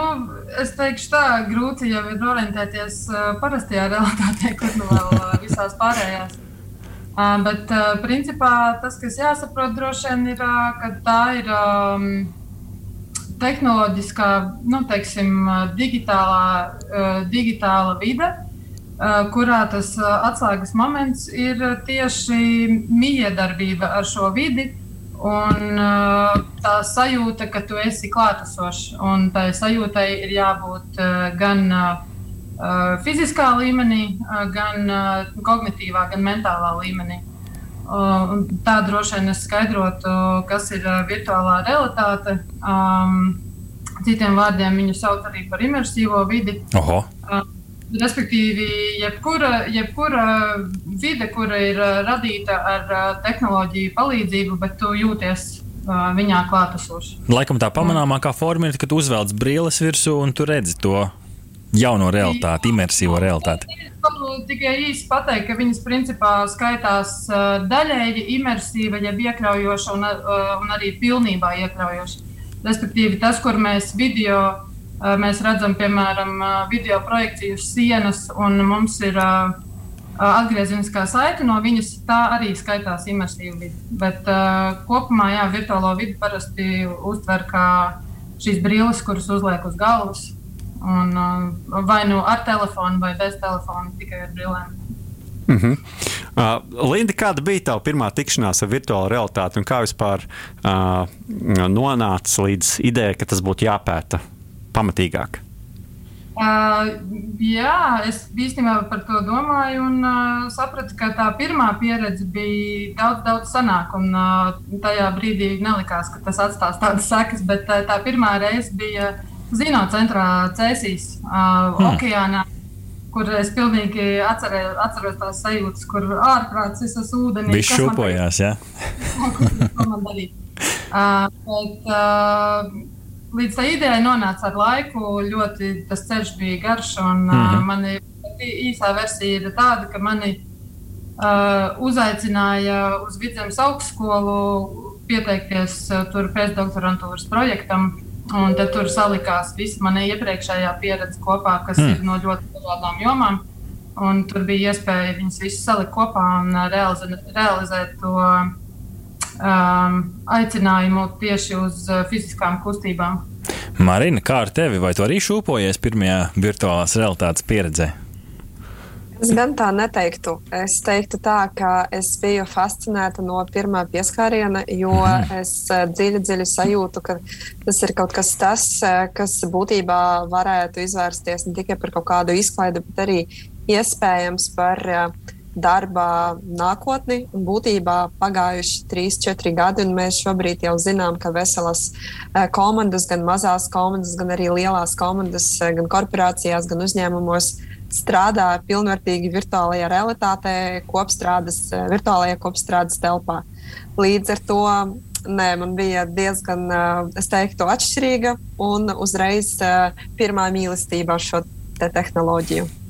es teikšu, tā grūti jau ir orientēties uh, parastajā realitātē, kur nu vēl uh, visās pārējās. Uh, bet, uh, principā, tas, kas jāsaprot, droši vien ir, uh, ka tā ir um, tehnoloģiskā, nu, teiksim, digitālā, uh, digitāla vide, uh, kurā tas uh, atslēgas moments ir tieši miedarbība ar šo vidi Un uh, tā sajūta, ka tu esi klātesošs, un tai sajūtai ir jābūt uh, gan uh, fiziskā līmenī, gan kognitīvā, gan mentālā līmenī. Tā droši vien es skaidrotu, kas ir virtuālā realitāte. Um, citiem vārdiem viņu sauc arī par imersīvo vidi. Oho. Uh, Respektīvi, jebkura, jebkura vide, kura ir radīta ar tehnoloģiju palīdzību, bet tu jūties uh, viņā klātesoši. Laikam tā pamanāmākā forma ir, ka tu uzvelc brīles virsū un tu redzi to jauno realitāti, imersīvo realitāti. Tikai īsi pateikt, ka viņas principā skaitās uh, daļēji imersīva, jeb iekļaujoša un, uh, un arī pilnībā iekļaujoša. Respektīvi, tas, kur mēs video Mēs redzam, piemēram, video projekciju sienas, un mums ir atgriezeniskā saite no viņas. Tā arī skaitās imersīva vidi. Bet kopumā, jā, virtuālo vidi parasti uztver kā šīs brilles, kuras uzliek uz galvas. Un, vai nu ar telefonu, vai bez telefona, tikai ar brillēm. Mm -hmm. uh, Linda, kāda bija tava pirmā tikšanās ar virtuālo realitāti un kā vispār uh, nonāca līdz idejai, ka tas būtu jāpēta pamatīgāk? Uh, jā, es īstenībā par to domāju un uh, sapratu, ka tā pirmā pieredze bija daudz, daudz senāka. Un uh, tajā brīdī nelikās, ka tas atstās tādas sekas, bet uh, tā pirmā reize bija Zino centrā Cēsīs, uh, hmm. okeānā. Kur es pilnīgi atcerē, atceros tās sajūtas, kur ārprāts esmu ūdenī. Viņš šūpojās, jā. [laughs] Ko man darīt? Uh, bet, uh, līdz tā idejai nonāca ar laiku. Ļoti tas ceļš bija garš, un mm -hmm. uh, mani īsā versija ir tāda, ka mani uh, uzaicināja uz Vidzemes augstskolu pieteikties uh, tur pēcdoktorantūras projektam. Un tad tur salikās visa mana iepriekšējā pieredze kopā, kas mm. ir no ļoti dažādām jomām. Un tur bija iespēja viņas visas salikt kopā un realizēt, realizēt to um, aicinājumu tieši uz uh, fiziskām kustībām. Marina, kā ar tevi? Vai tu arī šūpojies pirmajā virtuālās realitātes pieredzē? Es gan tā neteiktu. Es teiktu, tā, ka es biju fascinēta no pirmā pieskāriena, jo mm. es uh, dziļi, dziļi sajūtu, ka tas ir kaut kas tāds, uh, kas būtībā varētu izvērsties ne tikai par kaut kādu izklaidi, bet arī iespējams par uh, darba nākotni. Būtībā pagājuši 3-4 gadi, un mēs šobrīd jau zinām, ka veselas eh, komandas, gan mazās komandas, gan arī lielās komandas, eh, gan korporācijās, gan uzņēmumos strādā pilnvērtīgi virtuālajā realitātē, kopstrādes, eh, virtuālajā kopstrādes telpā. Līdz ar to nē, man bija diezgan, es teiktu, atšķirīga un uzreiz pirmā mīlestība ar šo te tehnoloģiju.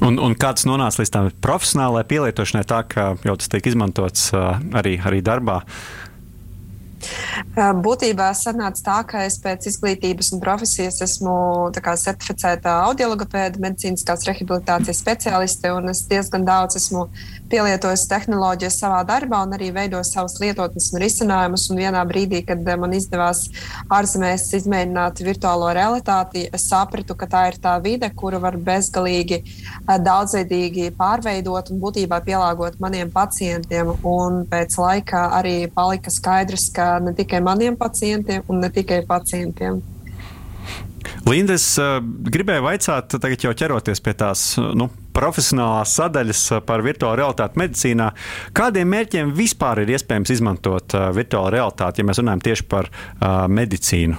Un, un kāds nonāca līdz tam profesionālajai pielietošanai, tā ka jau tas tiek izmantots arī, arī darbā? Būtībā sanāca tā, ka es pēc izglītības un profesijas esmu kā, certificēta audiologopēda, medicīniskās rehabilitācijas specialiste, un es diezgan daudz esmu pielietoju tehnoloģijas savā darbā un arī veidoju savus lietotnes un risinājumus. Un vienā brīdī, kad man izdevās ārzemēs izmēģināt virtuālo realitāti, es sapratu, ka tā ir tā vide, kuru var bezgalīgi daudzveidīgi pārveidot un būtībā pielāgot maniem pacientiem. Un pēc laika arī palika skaidrs, ka ne tikai maniem pacientiem, un ne tikai pacientiem. Linda, es uh, gribēju vaicāt, tagad jau ķeroties pie tās nu, profesionālās sadaļas par virtuālo realitāti medicīnā. Kādiem mērķiem vispār ir iespējams izmantot uh, virtuālo realitāti, ja mēs runājam tieši par uh, medicīnu?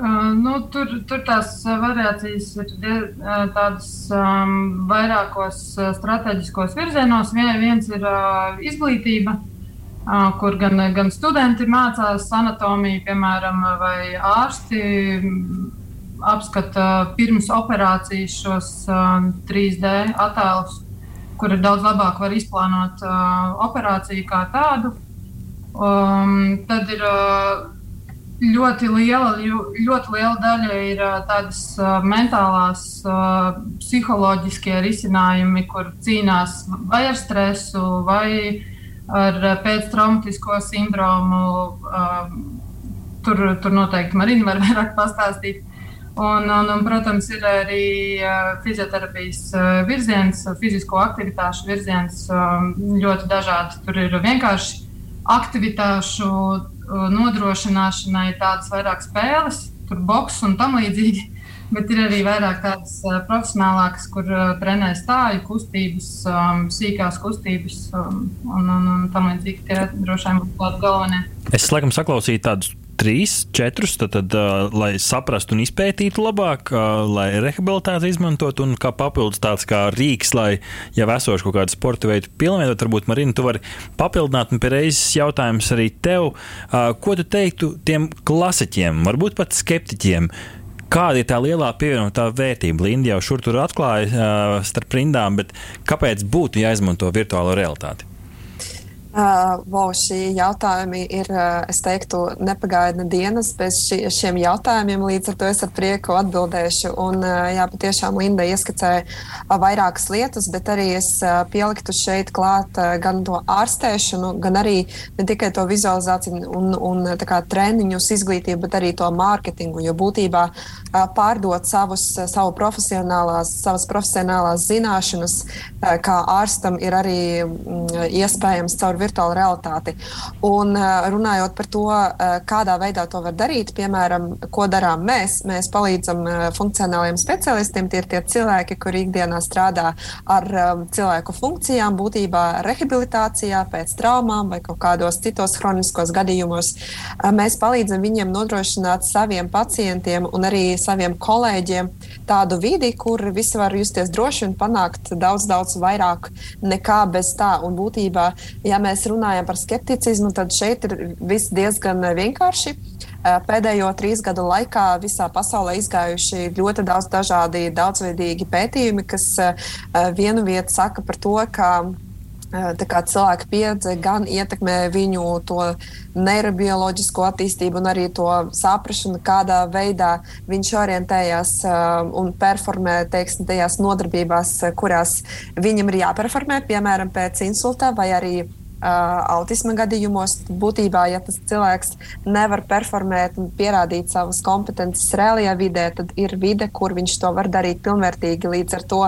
Uh, nu, tur, tur tās variācijas ir tādas um, vairākos strateģiskos virzienos. Vien, viens ir uh, izglītība, kur gan, gan studenti mācās anatomiju, piemēram, vai ārsti apskata pirms operācijas šos 3D attēlus, kur ir daudz labāk var izplānot operāciju kā tādu. Um, tad ir ļoti liela, ļoti liela daļa ir tādas mentālās, psiholoģiskie risinājumi, kur cīnās vai ar stresu, vai ar pēctraumatisko sindromu. Um, tur, tur noteikti Marina var [laughs] vairāk pastāstīt. Un, un, un, protams, ir arī uh, fizioterapijas uh, virziens, fizisko aktivitāšu virziens um, ļoti dažāds. Tur ir vienkārši aktivitāšu nodrošināšanai tādas vairāk spēles, tur boks un tam līdzīgi. [laughs] Bet ir arī vairāk tādas profesionālākas, kur trenē stāju kustības, um, sīkās kustības um, un, un, un tam līdzīgi. Tie droši vien būtu tādi galvenie. Es laikam saklausīju tādus trīs, četrus, tad, tad, uh, lai saprastu un izpētītu labāk, uh, lai rehabilitāciju izmantotu un kā papildus tāds kā rīks, lai jau esošu kaut kādu sporta veidu pilnveidot. Varbūt, Marina, tu vari papildināt, un pie reizes jautājums arī tev, uh, ko tu teiktu tiem klasiķiem, varbūt pat skeptiķiem. Kāda ir tā lielā pievienotā vērtība? Linda jau šur tur atklāja uh, starp rindām, bet kāpēc būtu jāizmanto virtuālo realitāti? Uh, wow, šī jautājumi ir, uh, es teiktu, nepagaidna dienas bez ši, šiem jautājumiem. Līdz ar to es ar prieku atbildēšu. Un, uh, jā, patiešām Linda ieskicēja uh, vairākas lietas, bet arī es uh, pieliktu šeit klāt uh, gan to ārstēšanu, gan arī ne tikai to vizualizāciju un, un kā, treniņus, izglītību, bet arī to mārketingu. Jo būtībā pārdot savus, savu profesionālās, savas profesionālās zināšanas kā ārstam ir arī mm, iespējams caur virtuālu realitāti. Un runājot par to, kādā veidā to var darīt, piemēram, ko darām mēs, mēs palīdzam funkcionāliem specialistiem. Tie ir tie cilvēki, kuri ikdienā strādā ar cilvēku funkcijām, būtībā rehabilitācijā, pēc traumām vai kaut kādos citos kroniskos gadījumos. Mēs palīdzam viņiem nodrošināt saviem pacientiem un arī saviem kolēģiem tādu vidi, kur visi var justies droši un panākt daudz, daudz vairāk nekā bez tā. Un būtībā, ja mēs runājam par skepticismu, tad šeit ir viss diezgan vienkārši. Pēdējo trīs gadu laikā visā pasaulē izgājuši ļoti daudz dažādi, daudzveidīgi pētījumi, kas vienu vietu saka par to, ka cilvēka pieredze gan ietekmē viņu to neirobioloģisko attīstību, un arī to saprāšanu, kādā veidā viņš orientējas un performē teiksim, tajās nodarbībās, kurās viņam ir jāperformē, piemēram, pēc insulta vai arī autisma gadījumos, būtībā, ja tas cilvēks nevar performēt un pierādīt savas kompetences reālajā vidē, tad ir vide, kur viņš to var darīt pilnvērtīgi. Līdz ar to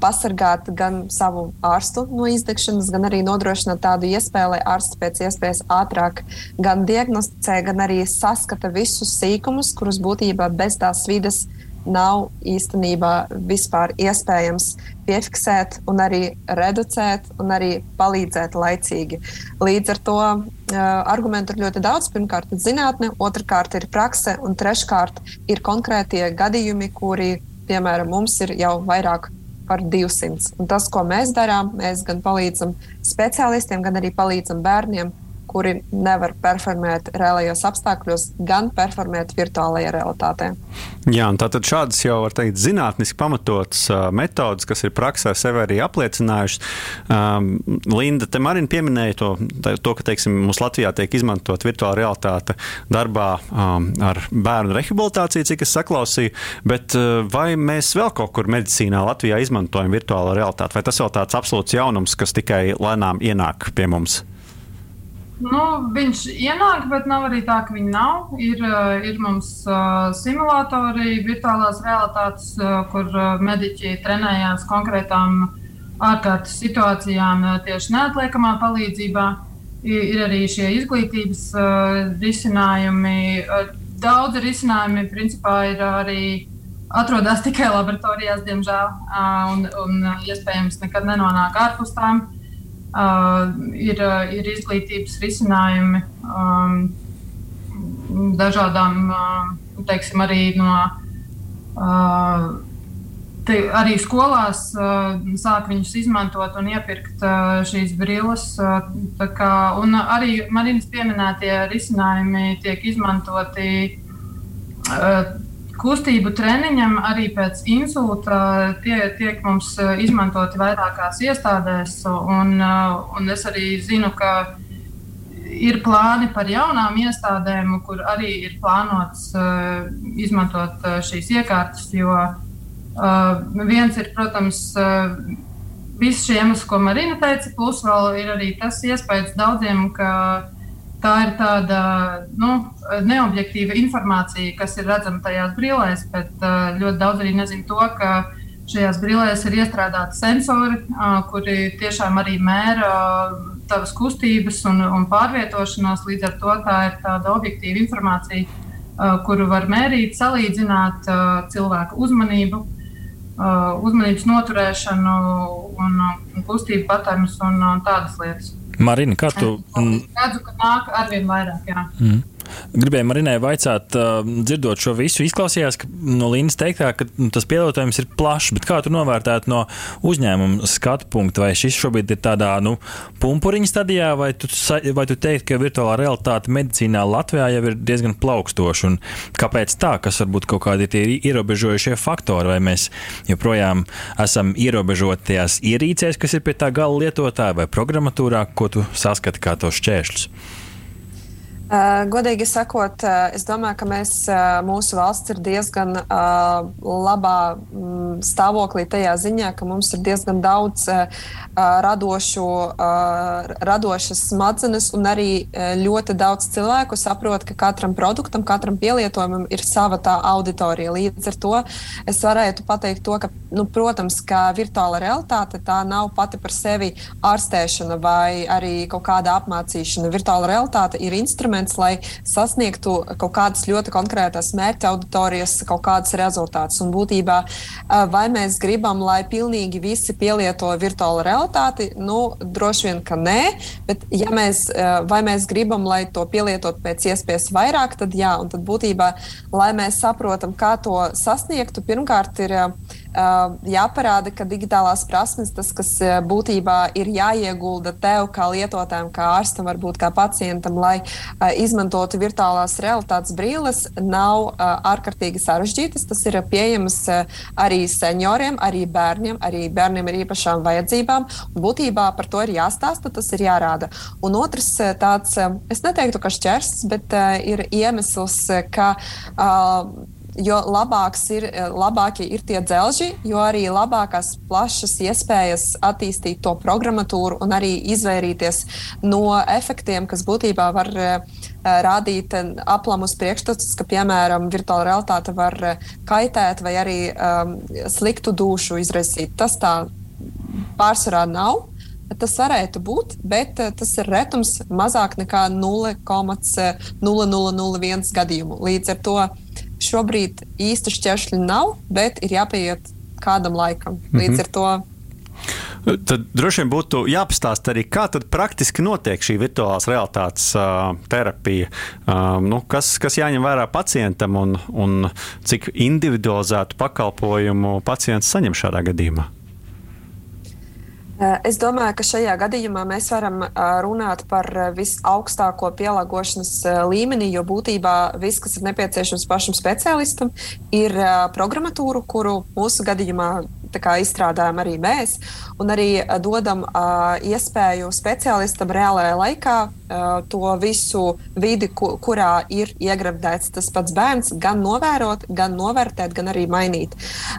pasargāt gan savu ārstu no izdegšanas, gan arī nodrošināt tādu iespēju, lai ārsts pēc iespējas ātrāk gan diagnosticē, gan arī saskata visus sīkumus, kurus būtībā bez tās vides nav īstenībā vispār iespējams piefiksēt, un arī reducēt, un arī palīdzēt laicīgi. Līdz ar to uh, argumentu ir ļoti daudz. Pirmkārt, ir zinātne, otrkārt, ir prakse, un treškārt, ir konkrētie gadījumi, kuri, piemēram, mums ir jau vairāk par 200. Un tas, ko mēs darām, mēs gan palīdzam speciālistiem, gan arī palīdzam bērniem kuri nevar performēt reālajos apstākļos, gan performēt virtuālajā realitātē. Jā, tātad šādas jau var teikt zinātniski pamatotas uh, metodas, kas ir praksē sevi arī apliecinājušas. Um, Linda, te Marina pieminēja to, to ka teiksim, mums Latvijā tiek izmantot virtuāla realitāte darbā um, ar bērnu rehabilitāciju, cik es saklausīju, bet uh, vai mēs vēl kaut kur medicīnā Latvijā izmantojam virtuālo realitāti, vai tas vēl tāds absolūts jaunums, kas tikai lēnām ienāk pie mums? Nu, viņš ienāk, bet nav arī tā, ka viņi nav. Ir, eh, ir mums uh, simulatori, virtuālās realitātes, uh, kur uh, mediķi trenējās konkrētām ārkārtas situācijām tieši neatliekamā palīdzībā. Ir, ir arī šie izglītības risinājumi. Daudzi risinājumi principā ir arī atrodas tikai laboratorijās, diemžēl, un, un iespējams nekad nenonāk ārpus tām. Uh, Uh, ir, uh, ir izglītības risinājumi um, dažādām, uh, teiksim, arī no. Te arī skolās uh, sāk viņus izmantot un iepirkt uh, šīs brilles. Uh, kā, arī Marinas pieminētie risinājumi tiek izmantoti uh, kustību treniņam arī pēc insulta tie, tiek mums eh, izmantoti vairākās iestādēs. Un, eh, un es arī zinu, ka ir plāni par jaunām iestādēm, kur arī ir plānots uh, izmantot uh, šīs iekārtas. Jo uh, viens ir, protams, uh, viss šie iemesli, ko Marina teica, plus vēl ir arī tas iespējas daudziem, ka tā ir tāda nu, neobjektīva informācija, kas ir redzama tajās brīvēs, bet ļoti daudz arī nezina to, ka šajās brīvēs ir iestrādāti sensori, kuri tiešām arī mēra tavas kustības un, un pārvietošanos. Līdz ar to tā ir tāda objektīva informācija, kuru var mērīt, salīdzināt cilvēku uzmanību. Uzmanības noturēšanu, un, un kustību patērnus un, un tādas lietas. Marina, kā tu? Es redzu, ka nāk arvien vairāk. Jā. Mm. Gribēju Marinai vaicāt, dzirdot šo visu, izklausījās no Līnas teiktā, ka nu, tas pielietojums ir plašs, bet kā tu novērtētu no uzņēmuma skatu punkta, vai šis šobrīd ir tādā nu, pumpuriņa stadijā, vai tu, vai tu teiktu, ka virtuālā realitāte medicīnā Latvijā jau ir diezgan plaukstoša, un kāpēc tā, kas varbūt kaut kādi tie ierobežojušie faktori, vai mēs joprojām esam ierobežoti tajās ierīcēs, kas ir pie tā gala lietotāja, vai programmatūrā, ko tu saskati kā tos šķēršļus? Uh, godīgi sakot, uh, es domāju, ka mēs, uh, mūsu valsts ir diezgan labā mm, stāvoklī tajā ziņā, ka mums ir diezgan daudz radošu, radošas smadzenes un arī ļoti daudz cilvēku saprot, ka katram produktam, katram pielietojumam ir sava tā auditorija. Līdz ar to es varētu pateikt to, ka, nu, protams, ka virtuāla realitāte tā nav pati par sevi ārstēšana vai arī kaut kāda apmācīšana. Virtuāla realitāte ir instruments instruments, lai sasniegtu kaut kādas ļoti konkrētas mērķa auditorijas, kaut kādas rezultātus. Un būtībā, vai mēs gribam, lai pilnīgi visi pielieto virtuālu realitāti, nu, droši vien, ka nē, bet ja mēs, vai mēs gribam, lai to pielietot pēc iespējas vairāk, tad jā, un tad būtībā, lai mēs saprotam, kā to sasniegtu, pirmkārt ir jāparāda, ka digitālās prasmes, tas, kas būtībā ir jāiegulda tev kā lietotājam, kā ārstam, varbūt kā pacientam, lai izmantotu virtuālās realitātes brīles, nav ārkārtīgi sarežģītas. Tas ir pieejams arī senioriem, arī bērniem, arī bērniem ar īpašām vajadzībām. Būtībā par to ir jāstāsta, tas ir jārāda. Un otrs tāds, es neteiktu, ka šķērslis, bet ir iemesls, ka jo labāks ir, eh, labākie ir tie dzelži, jo arī labākās plašas iespējas attīstīt to programmatūru un arī izvairīties no efektiem, kas būtībā var uh, rādīt aplamus priekšstats, ka, piemēram, virtuāla realitāte var kaitēt vai arī um, sliktu dušu izraisīt. Tas tā pārsvarā nav. Tas varētu būt, bet tas ir retums mazāk nekā 0,0001 gadījumu. Līdz ar to šobrīd īstu šķēršļu nav, bet ir jāpieiet kādam laikam. Līdz mm -hmm. ar to Tad droši vien būtu jāpastāsta arī, kā praktiski notiek šī virtuālās realitātes uh, terapija. Uh, nu, kas, kas jāņem vērā pacientam un, un cik individualizētu pakalpojumu pacients saņem šādā gadījumā? Es domāju, ka šajā gadījumā mēs varam runāt par visaugstāko pielāgošanas līmeni, jo būtībā viss, kas ir nepieciešams pašam speciālistam, ir programmatūra, kuru mūsu gadījumā izstrādājam arī mēs, un arī dodam uh, iespēju speciālistam reālajā laikā uh, to visu vidi, ku, kurā ir iegremdēts tas pats bērns, gan novērot, gan novērtēt, gan arī mainīt.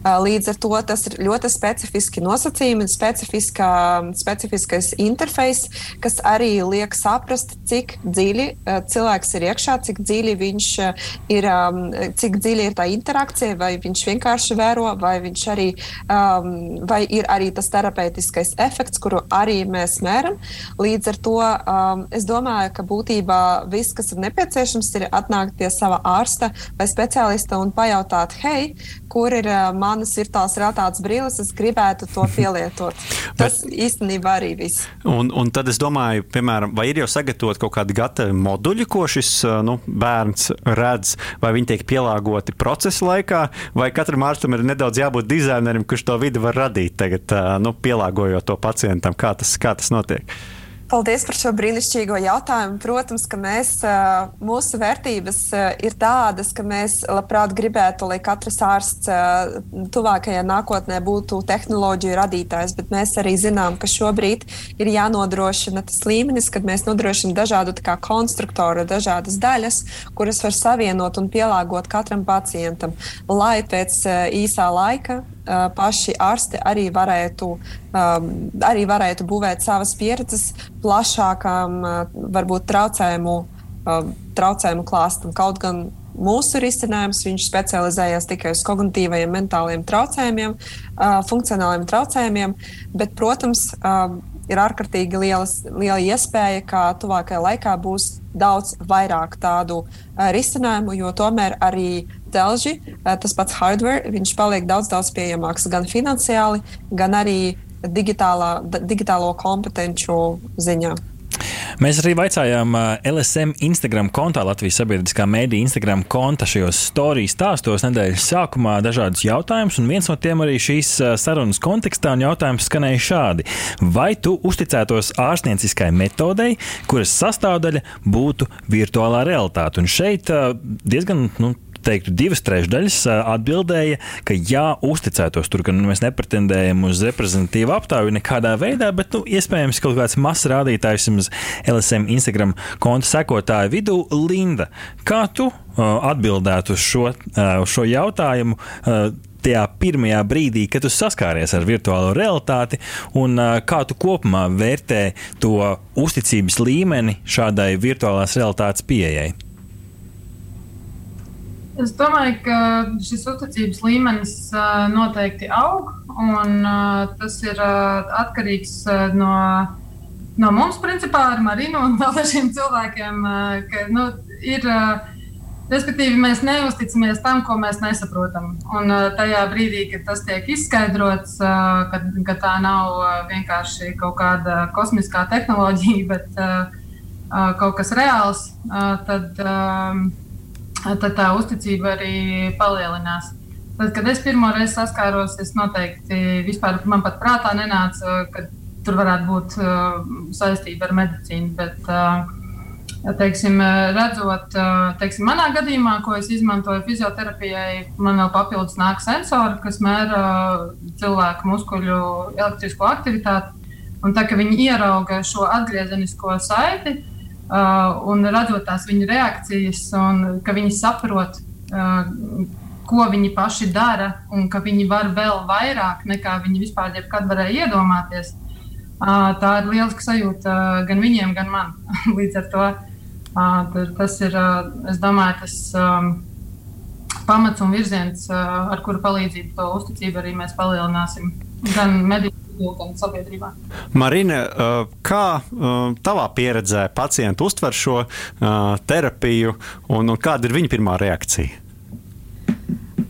Uh, līdz ar to tas ir ļoti specifiski nosacījumi, specifiskais interfejs, kas arī liek saprast, cik dziļi uh, cilvēks ir iekšā, cik dziļi viņš uh, ir, um, cik dziļi ir tā interakcija, vai viņš vienkārši vēro, vai viņš arī uh, um, vai ir arī tas terapeitiskais efekts, kuru arī mēs mēram. Līdz ar to um, es domāju, ka būtībā viss, kas ir nepieciešams, ir atnākt pie sava ārsta vai speciālista un pajautāt, hei, kur ir uh, manas virtuālās realitātes brīles, es gribētu to [laughs] pielietot. Tas Bet, īstenībā arī viss. Un, un tad es domāju, piemēram, vai ir jau sagatavot kaut kādi gatavi moduļi, ko šis nu, bērns redz, vai viņi tiek pielāgoti procesa laikā, vai katram ārstam ir nedaudz jābūt dizainerim, kurš to to vidi var radīt tagad, nu, pielāgojot to pacientam? Kā tas, kā tas notiek? Paldies par šo brīnišķīgo jautājumu. Protams, ka mēs, mūsu vērtības ir tādas, ka mēs labprāt gribētu, lai katrs ārsts tuvākajā nākotnē būtu tehnoloģiju radītājs, bet mēs arī zinām, ka šobrīd ir jānodrošina tas līmenis, kad mēs nodrošinām dažādu konstruktoru, dažādas daļas, kuras var savienot un pielāgot katram pacientam, lai pēc īsā laika paši ārsti arī varētu, arī varētu būvēt savas pieredzes plašākām, varbūt traucējumu, traucējumu klāstam. Kaut gan mūsu risinājums. Viņš specializējās tikai uz kognitīvajiem, mentāliem traucējumiem, funkcionāliem traucējumiem. Bet, protams, ir ārkārtīgi lielas, liela iespēja, ka tuvākajā laikā būs daudz vairāk tādu risinājumu, jo tomēr arī telži, tas pats hardware, viņš paliek daudz, daudz pieejamāks gan finansiāli, gan arī digitālā, digitālo kompetenci ziņā. Mēs arī vaicājām LSM Instagram kontā, Latvijas sabiedriskā mēdīja Instagram konta šajos stāstījumos stāstos nedēļas sākumā dažādus jautājumus, un viens no tiem arī šīs sarunas kontekstā un jautājums skanēja šādi. Vai tu uzticētos ārstnieciskai metodei, kuras sastāvdaļa būtu virtuālā realitāte? Un šeit diezgan nu, teiktu, divas trešdaļas atbildēja, ka jā, uzticētos tur, ka nu, mēs nepretendējam uz reprezentatīvu aptauju nekādā veidā, bet nu, iespējams kaut kāds mazs rādītājs uz LSM Instagram konta sekotāju vidū. Linda, kā tu atbildētu uz šo, uz šo jautājumu? tajā pirmajā brīdī, kad tu saskāries ar virtuālo realitāti, un kā tu kopumā vērtē to uzticības līmeni šādai virtuālās realitātes pieejai? Es domāju, ka šis uzticības līmenis noteikti aug, un tas ir atkarīgs no, no mums, principā, ar Marinu un vēl dažiem cilvēkiem. Ka, nu, ir, respektīvi, mēs neusticamies tam, ko mēs nesaprotam. Un tajā brīdī, kad tas tiek izskaidrots, ka, ka tā nav vienkārši kaut kāda kosmiskā tehnoloģija, [laughs] bet kaut kas reāls, tad tad tā uzticība arī palielinās. Tad, kad es pirmo reizi saskāros, es noteikti vispār man pat prātā nenāca, ka tur varētu būt uh, saistība ar medicīnu. Bet, uh, teiksim, redzot, uh, teiksim, manā gadījumā, ko es izmantoju fizioterapijai, man vēl papildus nāk sensori, kas mēra cilvēku muskuļu elektrisko aktivitāti. Un tā kā viņi ierauga šo atgriezenisko saiti, uh, Uh, un redzot tās viņu reakcijas, un ka viņi saprot, uh, ko viņi paši dara, un ka viņi var vēl vairāk nekā viņi vispār jebkad varēja iedomāties. Uh, tā ir lieliska sajūta gan viņiem, gan man. [laughs] Līdz ar to tas ir, es domāju, tas um, pamats un virziens, ar kuru palīdzību to uzticību arī mēs palielināsim gan medicīnā gan sabiedrībā. Marina, uh, kā uh, tavā pieredzē pacienti uztver šo uh, terapiju un, un kāda ir viņa pirmā reakcija?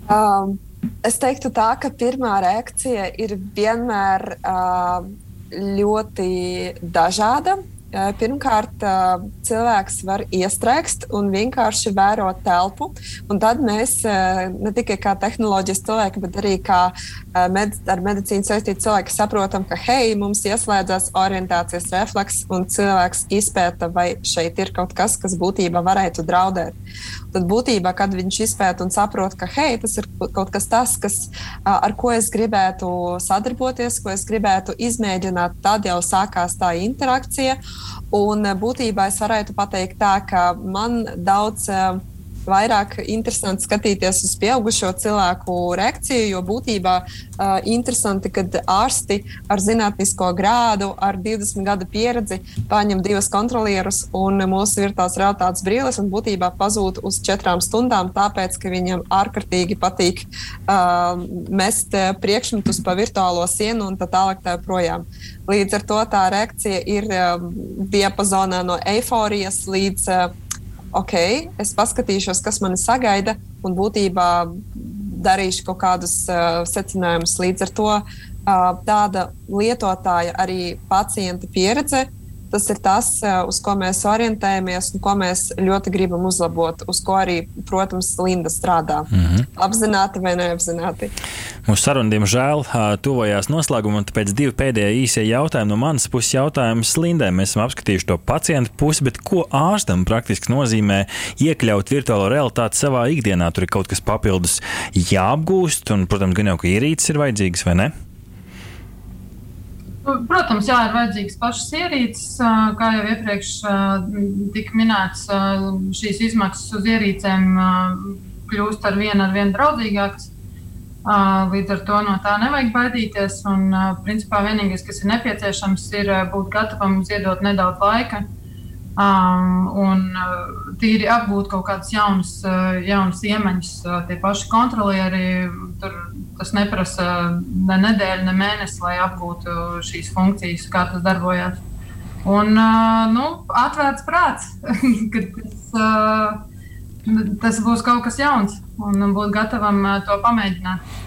Um, es teiktu tā, ka pirmā reakcija ir vienmēr uh, ļoti dažāda. Pirmkārt, cilvēks var iestrēgst un vienkārši vērot telpu. Tad mēs ne tikai kā tehnoloģijas cilvēki, bet arī kā med ar medicīnu saistīti cilvēki saprotam, ka hei, mums ieslēdzas orientācijas refleks, un cilvēks izpēta, vai šeit ir kaut kas, kas būtībā varētu draudēt. Tad būtībā, kad viņš izpēta un saprot, ka hei, tas ir kaut kas tāds, kas, ar ko es gribētu sadarboties, ko es gribētu izmēģināt, tad jau sākās tā interakcija. Un būtībā es varētu pateikt tā, ka man daudz vairāk interesanti skatīties uz pieaugušo cilvēku reakciju, jo būtībā uh, interesanti, kad ārsti ar zinātnisko grādu, ar 20 gadu pieredzi paņem divas kontrolierus un mūsu virtuālās realitātes brīles un būtībā pazūd uz četrām stundām, tāpēc, ka viņam ārkārtīgi patīk uh, mest priekšmetus pa virtuālo sienu un tā tālāk tā projām. Līdz ar to tā reakcija ir um, diapazonā no eifórijas līdz uh, ok, es paskatīšos, kas mani sagaida, un būtībā darīšu kaut kādus uh, secinājumus. Līdz ar to uh, tāda lietotāja arī pacienta pieredze tas ir tas, uz ko mēs orientējamies un ko mēs ļoti gribam uzlabot, uz ko arī, protams, Linda strādā. Mm -hmm. Apzināti vai neapzināti. Mūsu saruna, diemžēl, tuvojās noslēgumam, tāpēc divi pēdējie īsie jautājumi no manas puses jautājums Lindai. Mēs esam apskatījuši to pacientu pusi, bet ko ārstam praktiski nozīmē iekļaut virtuālo realitāti savā ikdienā? Tur ir kaut kas papildus jāapgūst, un, protams, gan jau, ka ierīces ir vajadzīgas, vai ne? Protams, jā, ir vajadzīgas pašas ierīces. Kā jau iepriekš tika minēts, šīs izmaksas uz ierīcēm kļūst ar vien, ar vien draudzīgākas. Līdz ar to no tā nevajag baidīties. Un, principā, vienīgais, kas ir nepieciešams, ir būt gatavam ziedot nedaudz laika um, un tīri apgūt kaut kādas jaunas, jaunas iemaņas. Tie paši kontrolieri tur tas neprasa ne nedēļu, ne mēnesi, lai apgūtu šīs funkcijas, kā tas darbojas. Un nu, atvērts prāts, [laughs] ka tas, tas būs kaut kas jauns un būt gatavam to pamēģināt.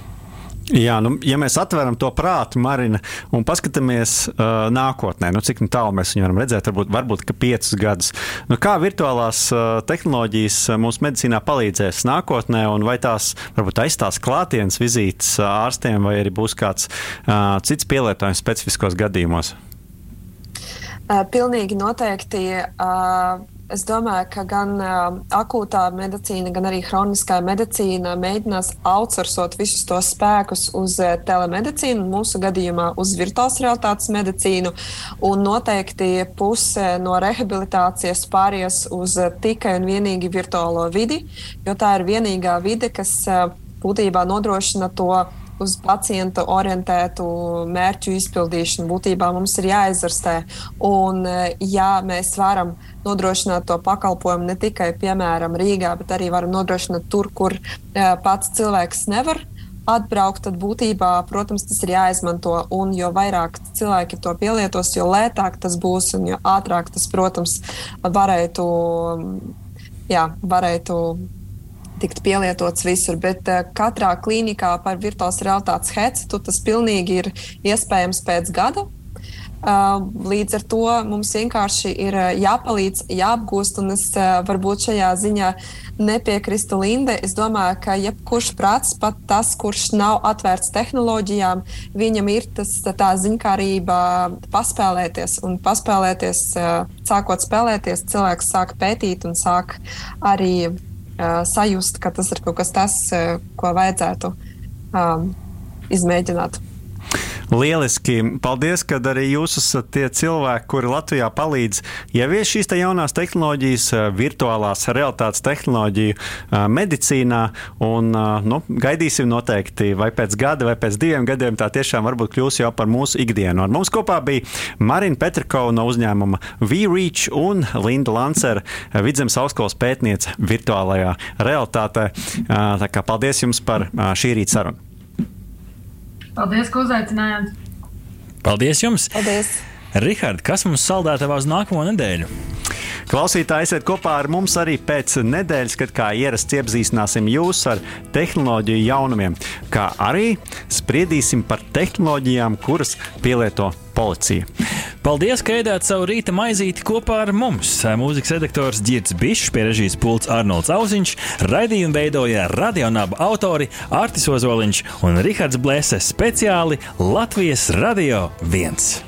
Jā, nu, ja mēs atveram to prātu, Marina, un paskatāmies uh, nākotnē, nu, cik nu tālu mēs viņu varam redzēt, varbūt, varbūt ka piecus gadus. Nu, kā virtuālās uh, tehnoloģijas mūsu medicīnā palīdzēs nākotnē, un vai tās varbūt aizstās klātienes vizītes ārstiem, vai arī būs kāds uh, cits pielietojums specifiskos gadījumos? Uh, pilnīgi noteikti. Uh, Es domāju, ka gan uh, akūtā medicīna, gan arī hroniskā medicīna mēģinās outsourcot visus tos spēkus uz uh, telemedicīnu, mūsu gadījumā uz virtuālās realitātes medicīnu. Noteikti puse no rehabilitācijas pāries uz uh, tikai un vienīgi virtuālo vidi, jo tā ir vienīgā vide, kas uh, būtībā nodrošina to uz pacientu orientētu mērķu izpildīšanu. Būtībā mums ir jāizvērstē. Un, ja mēs varam nodrošināt to pakalpojumu ne tikai, piemēram, Rīgā, bet arī varam nodrošināt tur, kur pats cilvēks nevar atbraukt, tad būtībā, protams, tas ir jāizmanto. Un jo vairāk cilvēki to pielietos, jo lētāk tas būs un jo ātrāk tas, protams, varētu. Jā, varētu tikt pielietots visur, bet uh, katrā klīnikā par virtuālās realitātes headsetu tas pilnīgi ir iespējams pēc gada. Uh, līdz ar to mums vienkārši ir jāpalīdz, jāapgūst, un es varbūt šajā ziņā nepiekrīstu Linde. Es domāju, ka jebkurš prāts, pat tas, kurš nav atvērts tehnoloģijām, viņam ir tas, tā ziņkārība paspēlēties. Un paspēlēties, sākot spēlēties, cilvēks sāk pētīt un sāk arī sajust, ka tas ir kaut kas tāds, ko vajadzētu um, izmēģināt. Lieliski! Paldies, ka arī jūs esat tie cilvēki, kuri Latvijā palīdz ieviest šīs te jaunās tehnoloģijas, virtuālās realitātes tehnoloģiju medicīnā. Un, nu, gaidīsim noteikti, vai pēc gada, vai pēc diviem gadiem tā tiešām varbūt kļūs jau par mūsu ikdienu. Ar mums kopā bija Marina Petrikova no uzņēmuma VReach un Linda Lancera, Vidzemes augstskolas pētniece virtuālajā realitātē. Tā kā paldies jums par šī rīta sarunu! Paldies, ka uzaicinājāt! Paldies jums! Paldies! Rihard, kas mums saldētavā uz nākamo nedēļu? Klausītāji, esiet kopā ar mums arī pēc nedēļas, kad kā ierasts iepazīstināsim jūs ar tehnoloģiju jaunumiem, kā arī spriedīsim par tehnoloģijām, kuras pielieto policija. Paldies, ka ēdāt savu rīta maizīti kopā ar mums. Mūzikas redaktors Girts Bišs, pie režijas pults Arnolds Auziņš, raidījumu veidoja radionāba autori Artis Ozoliņš un Rihards Blēse speciāli Latvijas Radio 1.